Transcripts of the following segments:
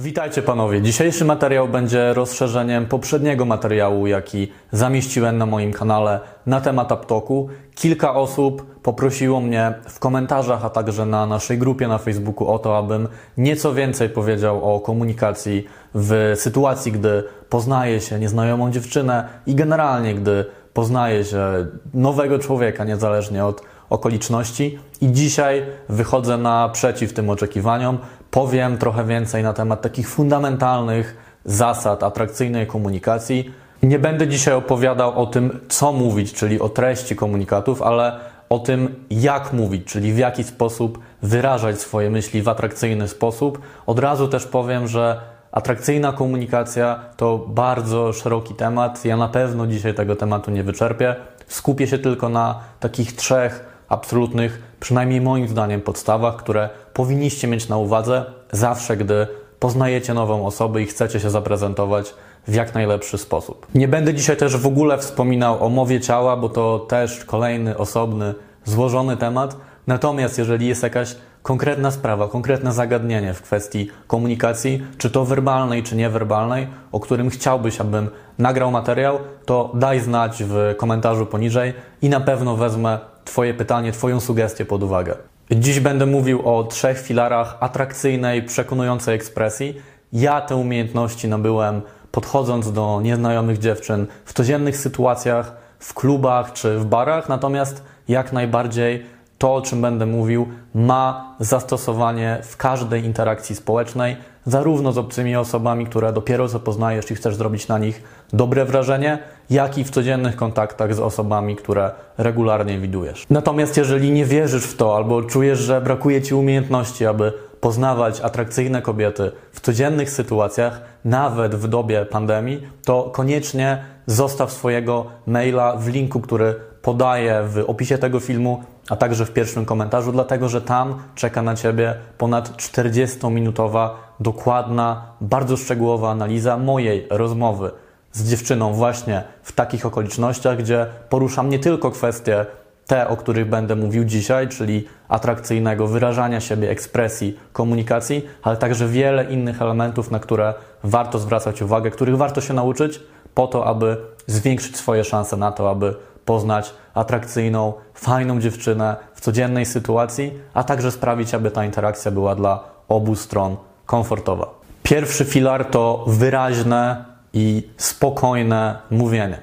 Witajcie panowie. Dzisiejszy materiał będzie rozszerzeniem poprzedniego materiału, jaki zamieściłem na moim kanale na temat AppTalku. Kilka osób poprosiło mnie w komentarzach, a także na naszej grupie na Facebooku o to, abym nieco więcej powiedział o komunikacji w sytuacji, gdy poznaje się nieznajomą dziewczynę i generalnie, gdy poznaje się nowego człowieka, niezależnie od okoliczności. I dzisiaj wychodzę naprzeciw tym oczekiwaniom. Powiem trochę więcej na temat takich fundamentalnych zasad atrakcyjnej komunikacji. Nie będę dzisiaj opowiadał o tym, co mówić, czyli o treści komunikatów, ale o tym, jak mówić, czyli w jaki sposób wyrażać swoje myśli w atrakcyjny sposób. Od razu też powiem, że atrakcyjna komunikacja to bardzo szeroki temat. Ja na pewno dzisiaj tego tematu nie wyczerpię. Skupię się tylko na takich trzech absolutnych, przynajmniej moim zdaniem, podstawach, które powinniście mieć na uwadze zawsze, gdy poznajecie nową osobę i chcecie się zaprezentować w jak najlepszy sposób. Nie będę dzisiaj też w ogóle wspominał o mowie ciała, bo to też kolejny osobny, złożony temat. Natomiast jeżeli jest jakaś konkretna sprawa, konkretne zagadnienie w kwestii komunikacji, czy to werbalnej, czy niewerbalnej, o którym chciałbyś, abym nagrał materiał, to daj znać w komentarzu poniżej i na pewno wezmę Twoje pytanie, Twoją sugestię pod uwagę. Dziś będę mówił o trzech filarach atrakcyjnej, przekonującej ekspresji. Ja te umiejętności nabyłem podchodząc do nieznajomych dziewczyn w codziennych sytuacjach, w klubach czy w barach, natomiast jak najbardziej to, o czym będę mówił, ma zastosowanie w każdej interakcji społecznej, zarówno z obcymi osobami, które dopiero co poznajesz i chcesz zrobić na nich dobre wrażenie, jak i w codziennych kontaktach z osobami, które regularnie widujesz. Natomiast jeżeli nie wierzysz w to albo czujesz, że brakuje ci umiejętności, aby poznawać atrakcyjne kobiety w codziennych sytuacjach, nawet w dobie pandemii, to koniecznie zostaw swojego maila w linku, który podaję w opisie tego filmu, a także w pierwszym komentarzu, dlatego że tam czeka na Ciebie ponad 40-minutowa, dokładna, bardzo szczegółowa analiza mojej rozmowy z dziewczyną właśnie w takich okolicznościach, gdzie poruszam nie tylko kwestie te, o których będę mówił dzisiaj, czyli atrakcyjnego wyrażania siebie, ekspresji, komunikacji, ale także wiele innych elementów, na które warto zwracać uwagę, których warto się nauczyć po to, aby zwiększyć swoje szanse na to, aby poznać atrakcyjną, fajną dziewczynę w codziennej sytuacji, a także sprawić, aby ta interakcja była dla obu stron komfortowa. Pierwszy filar to wyraźne i spokojne mówienie.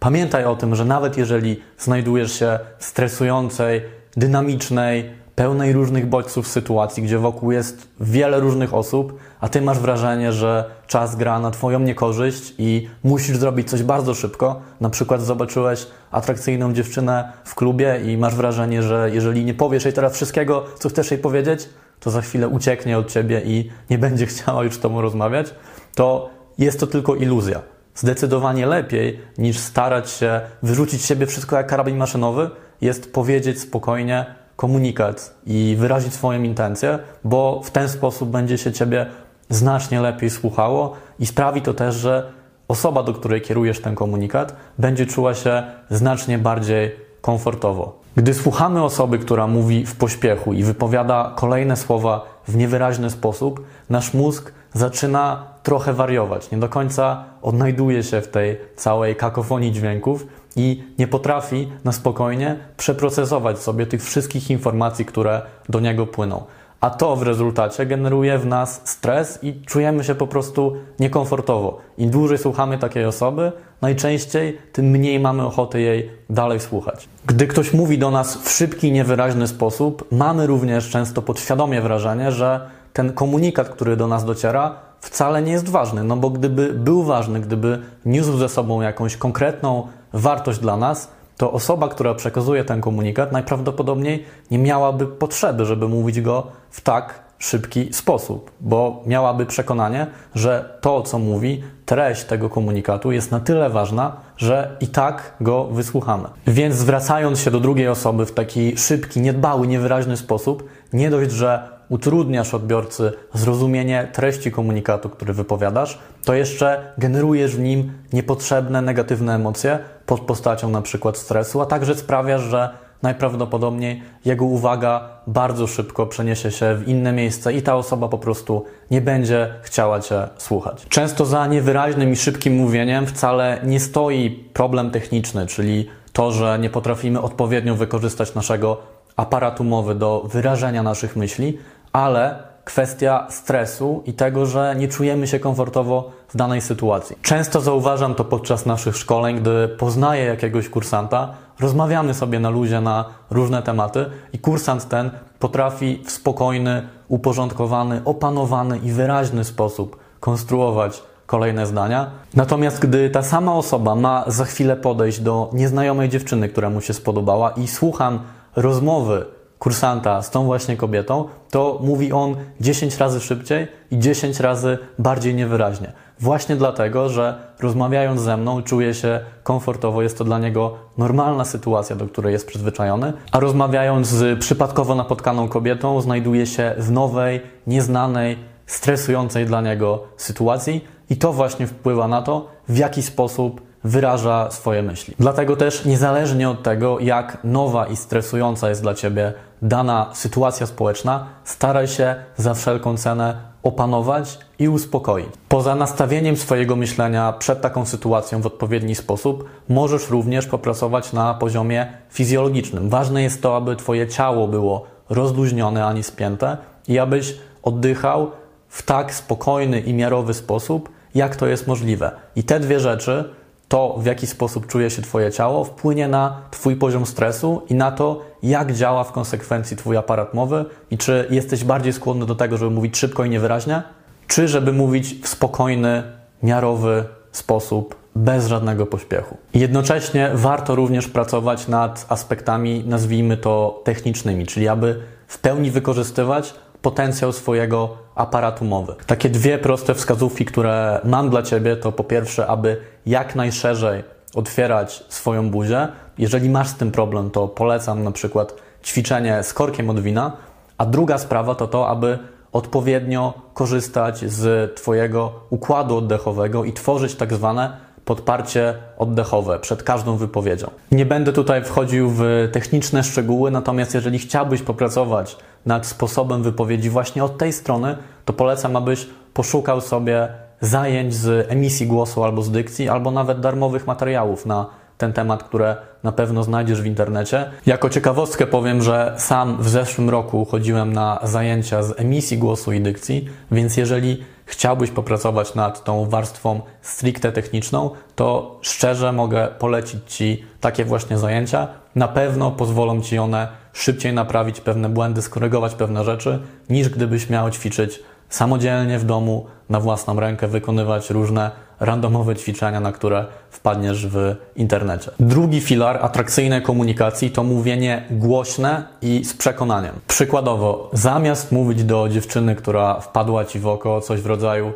Pamiętaj o tym, że nawet jeżeli znajdujesz się w stresującej, dynamicznej, pełnej różnych bodźców sytuacji, gdzie wokół jest wiele różnych osób, a ty masz wrażenie, że czas gra na twoją niekorzyść i musisz zrobić coś bardzo szybko. Na przykład zobaczyłeś atrakcyjną dziewczynę w klubie i masz wrażenie, że jeżeli nie powiesz jej teraz wszystkiego, co chcesz jej powiedzieć, to za chwilę ucieknie od ciebie i nie będzie chciała już z tobą rozmawiać, to jest to tylko iluzja. Zdecydowanie lepiej niż starać się wyrzucić z siebie wszystko jak karabin maszynowy, jest powiedzieć spokojnie, komunikat i wyrazić swoją intencję, bo w ten sposób będzie się Ciebie znacznie lepiej słuchało i sprawi to też, że osoba, do której kierujesz ten komunikat, będzie czuła się znacznie bardziej komfortowo. Gdy słuchamy osoby, która mówi w pośpiechu i wypowiada kolejne słowa w niewyraźny sposób, nasz mózg zaczyna trochę wariować. Nie do końca odnajduje się w tej całej kakofonii dźwięków i nie potrafi na spokojnie przeprocesować sobie tych wszystkich informacji, które do niego płyną. A to w rezultacie generuje w nas stres i czujemy się po prostu niekomfortowo. Im dłużej słuchamy takiej osoby, najczęściej tym mniej mamy ochoty jej dalej słuchać. Gdy ktoś mówi do nas w szybki, niewyraźny sposób, mamy również często podświadomie wrażenie, że ten komunikat, który do nas dociera, wcale nie jest ważny. No bo gdyby był ważny, gdyby niósł ze sobą jakąś konkretną wartość dla nas, to osoba, która przekazuje ten komunikat, najprawdopodobniej nie miałaby potrzeby, żeby mówić go w tak szybki sposób, bo miałaby przekonanie, że to, co mówi, treść tego komunikatu jest na tyle ważna, że i tak go wysłuchamy. Więc zwracając się do drugiej osoby w taki szybki, niedbały, niewyraźny sposób, nie dość, że utrudniasz odbiorcy zrozumienie treści komunikatu, który wypowiadasz, to jeszcze generujesz w nim niepotrzebne negatywne emocje pod postacią na przykład stresu, a także sprawiasz, że najprawdopodobniej jego uwaga bardzo szybko przeniesie się w inne miejsce i ta osoba po prostu nie będzie chciała Cię słuchać. Często za niewyraźnym i szybkim mówieniem wcale nie stoi problem techniczny, czyli to, że nie potrafimy odpowiednio wykorzystać naszego aparatu mowy do wyrażenia naszych myśli, ale kwestia stresu i tego, że nie czujemy się komfortowo w danej sytuacji. Często zauważam to podczas naszych szkoleń, gdy poznaję jakiegoś kursanta, rozmawiamy sobie na luzie na różne tematy i kursant ten potrafi w spokojny, uporządkowany, opanowany i wyraźny sposób konstruować kolejne zdania. Natomiast gdy ta sama osoba ma za chwilę podejść do nieznajomej dziewczyny, która mu się spodobała i słucham rozmowy kursanta z tą właśnie kobietą, to mówi on 10 razy szybciej i 10 razy bardziej niewyraźnie. Właśnie dlatego, że rozmawiając ze mną czuje się komfortowo, jest to dla niego normalna sytuacja, do której jest przyzwyczajony, a rozmawiając z przypadkowo napotkaną kobietą znajduje się w nowej, nieznanej, stresującej dla niego sytuacji. I to właśnie wpływa na to, w jaki sposób wyraża swoje myśli. Dlatego też niezależnie od tego, jak nowa i stresująca jest dla Ciebie dana sytuacja społeczna, staraj się za wszelką cenę opanować i uspokoić. Poza nastawieniem swojego myślenia przed taką sytuacją w odpowiedni sposób, możesz również popracować na poziomie fizjologicznym. Ważne jest to, aby Twoje ciało było rozluźnione, a nie spięte i abyś oddychał w tak spokojny i miarowy sposób, jak to jest możliwe. I te dwie rzeczy to, w jaki sposób czuje się Twoje ciało, wpłynie na Twój poziom stresu i na to, jak działa w konsekwencji Twój aparat mowy i czy jesteś bardziej skłonny do tego, żeby mówić szybko i niewyraźnie, czy żeby mówić w spokojny, miarowy sposób, bez żadnego pośpiechu. Jednocześnie warto również pracować nad aspektami, nazwijmy to technicznymi, czyli aby w pełni wykorzystywać potencjał swojego aparatu mowy. Takie dwie proste wskazówki, które mam dla Ciebie, to po pierwsze, aby jak najszerzej otwierać swoją buzię. Jeżeli masz z tym problem, to polecam na przykład ćwiczenie z korkiem od wina. A druga sprawa to to, aby odpowiednio korzystać z Twojego układu oddechowego i tworzyć tak zwane podparcie oddechowe przed każdą wypowiedzią. Nie będę tutaj wchodził w techniczne szczegóły, natomiast jeżeli chciałbyś popracować nad sposobem wypowiedzi właśnie od tej strony, to polecam, abyś poszukał sobie zajęć z emisji głosu albo z dykcji, albo nawet darmowych materiałów na ten temat, które na pewno znajdziesz w internecie. Jako ciekawostkę powiem, że sam w zeszłym roku chodziłem na zajęcia z emisji głosu i dykcji, więc jeżeli chciałbyś popracować nad tą warstwą stricte techniczną, to szczerze mogę polecić Ci takie właśnie zajęcia. Na pewno pozwolą Ci one szybciej naprawić pewne błędy, skorygować pewne rzeczy, niż gdybyś miał ćwiczyć samodzielnie w domu, na własną rękę, wykonywać różne randomowe ćwiczenia, na które wpadniesz w internecie. Drugi filar atrakcyjnej komunikacji to mówienie głośne i z przekonaniem. Przykładowo, zamiast mówić do dziewczyny, która wpadła ci w oko coś w rodzaju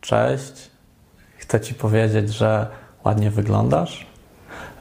cześć, chcę ci powiedzieć, że ładnie wyglądasz,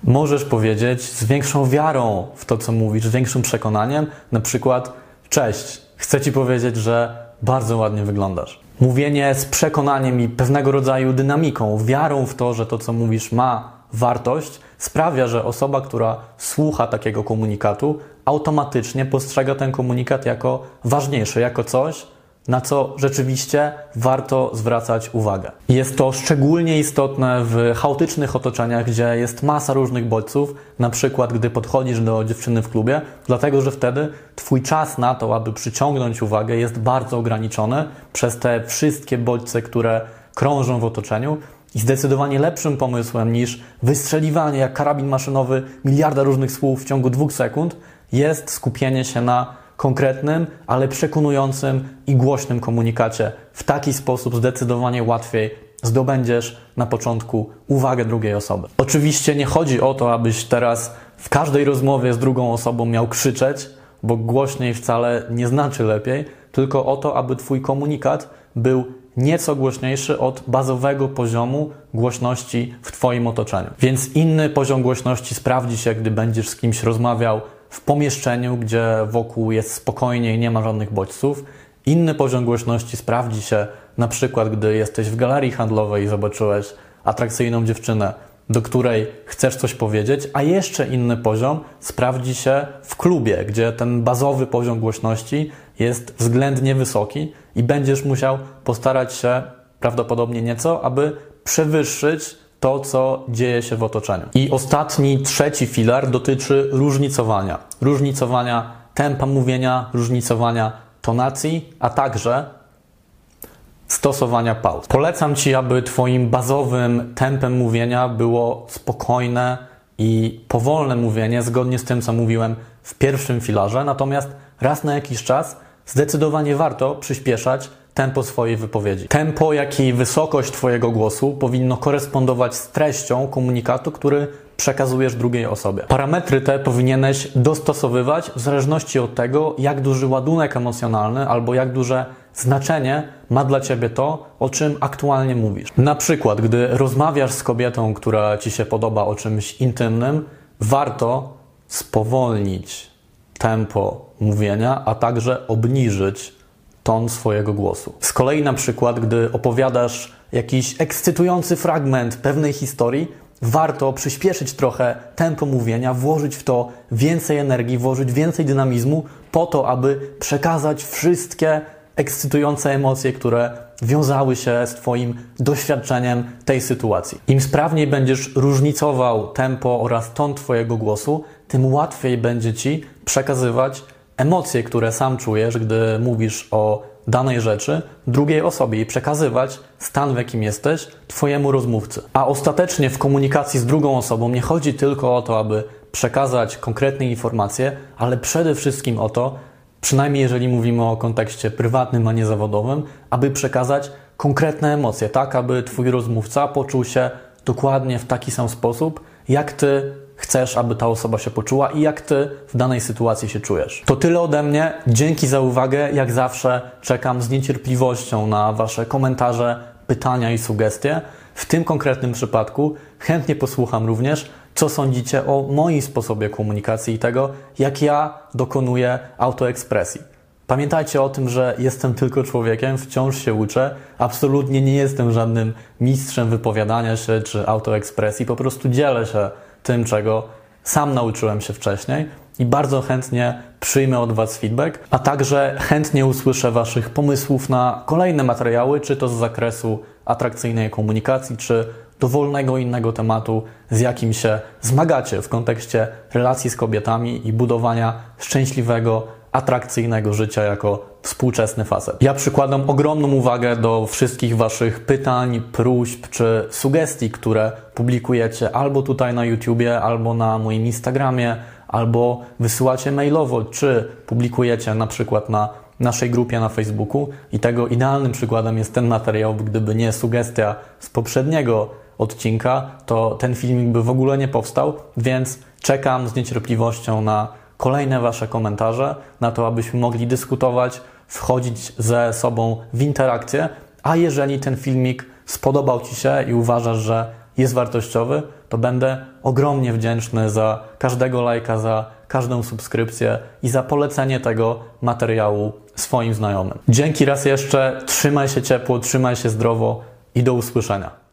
możesz powiedzieć z większą wiarą w to, co mówisz, z większym przekonaniem, na przykład cześć, chcę ci powiedzieć, że bardzo ładnie wyglądasz. Mówienie z przekonaniem i pewnego rodzaju dynamiką, wiarą w to, że to, co mówisz, ma wartość, sprawia, że osoba, która słucha takiego komunikatu, automatycznie postrzega ten komunikat jako ważniejszy, jako coś, na co rzeczywiście warto zwracać uwagę. Jest to szczególnie istotne w chaotycznych otoczeniach, gdzie jest masa różnych bodźców, na przykład gdy podchodzisz do dziewczyny w klubie, dlatego że wtedy Twój czas na to, aby przyciągnąć uwagę, jest bardzo ograniczony przez te wszystkie bodźce, które krążą w otoczeniu. I zdecydowanie lepszym pomysłem niż wystrzeliwanie jak karabin maszynowy miliarda różnych słów w ciągu dwóch sekund jest skupienie się na konkretnym, ale przekonującym i głośnym komunikacie. W taki sposób zdecydowanie łatwiej zdobędziesz na początku uwagę drugiej osoby. Oczywiście nie chodzi o to, abyś teraz w każdej rozmowie z drugą osobą miał krzyczeć, bo głośniej wcale nie znaczy lepiej, tylko o to, aby Twój komunikat był nieco głośniejszy od bazowego poziomu głośności w Twoim otoczeniu. Więc inny poziom głośności sprawdzi się, gdy będziesz z kimś rozmawiał w pomieszczeniu, gdzie wokół jest spokojnie i nie ma żadnych bodźców. Inny poziom głośności sprawdzi się na przykład, gdy jesteś w galerii handlowej i zobaczyłeś atrakcyjną dziewczynę do której chcesz coś powiedzieć, a jeszcze inny poziom sprawdzi się w klubie, gdzie ten bazowy poziom głośności jest względnie wysoki i będziesz musiał postarać się prawdopodobnie nieco, aby przewyższyć to, co dzieje się w otoczeniu. I ostatni, trzeci filar dotyczy różnicowania. Różnicowania tempa mówienia, różnicowania tonacji, a także stosowania pauz. Polecam Ci, aby Twoim bazowym tempem mówienia było spokojne i powolne mówienie, zgodnie z tym, co mówiłem w pierwszym filarze, natomiast raz na jakiś czas zdecydowanie warto przyspieszać tempo swojej wypowiedzi. Tempo, jak i wysokość Twojego głosu powinno korespondować z treścią komunikatu, który przekazujesz drugiej osobie. Parametry te powinieneś dostosowywać w zależności od tego, jak duży ładunek emocjonalny albo jak duże znaczenie ma dla Ciebie to, o czym aktualnie mówisz. Na przykład, gdy rozmawiasz z kobietą, która Ci się podoba o czymś intymnym, warto spowolnić tempo mówienia, a także obniżyć ton swojego głosu. Z kolei na przykład, gdy opowiadasz jakiś ekscytujący fragment pewnej historii, warto przyspieszyć trochę tempo mówienia, włożyć w to więcej energii, włożyć więcej dynamizmu, po to, aby przekazać wszystkie ekscytujące emocje, które wiązały się z Twoim doświadczeniem tej sytuacji. Im sprawniej będziesz różnicował tempo oraz ton Twojego głosu, tym łatwiej będzie Ci przekazywać emocje, które sam czujesz, gdy mówisz o danej rzeczy drugiej osobie i przekazywać stan, w jakim jesteś, Twojemu rozmówcy. A ostatecznie w komunikacji z drugą osobą nie chodzi tylko o to, aby przekazać konkretne informacje, ale przede wszystkim o to, przynajmniej jeżeli mówimy o kontekście prywatnym, a nie zawodowym, aby przekazać konkretne emocje, tak aby Twój rozmówca poczuł się dokładnie w taki sam sposób, jak Ty chcesz, aby ta osoba się poczuła i jak ty w danej sytuacji się czujesz. To tyle ode mnie. Dzięki za uwagę. Jak zawsze czekam z niecierpliwością na Wasze komentarze, pytania i sugestie. W tym konkretnym przypadku chętnie posłucham również, co sądzicie o moim sposobie komunikacji i tego, jak ja dokonuję autoekspresji. Pamiętajcie o tym, że jestem tylko człowiekiem, wciąż się uczę. Absolutnie nie jestem żadnym mistrzem wypowiadania się czy autoekspresji. Po prostu dzielę się tym, czego sam nauczyłem się wcześniej i bardzo chętnie przyjmę od Was feedback, a także chętnie usłyszę Waszych pomysłów na kolejne materiały, czy to z zakresu atrakcyjnej komunikacji, czy dowolnego innego tematu, z jakim się zmagacie w kontekście relacji z kobietami i budowania szczęśliwego, atrakcyjnego życia jako współczesny facet. Ja przykładam ogromną uwagę do wszystkich Waszych pytań, próśb czy sugestii, które publikujecie albo tutaj na YouTubie, albo na moim Instagramie, albo wysyłacie mailowo, czy publikujecie na przykład na naszej grupie na Facebooku. I tego idealnym przykładem jest ten materiał, gdyby nie sugestia z poprzedniego odcinka, to ten filmik by w ogóle nie powstał, więc czekam z niecierpliwością na kolejne Wasze komentarze, na to, abyśmy mogli dyskutować, wchodzić ze sobą w interakcję. A jeżeli ten filmik spodobał Ci się i uważasz, że jest wartościowy, to będę ogromnie wdzięczny za każdego lajka, za każdą subskrypcję i za polecenie tego materiału swoim znajomym. Dzięki raz jeszcze, trzymaj się ciepło, trzymaj się zdrowo i do usłyszenia.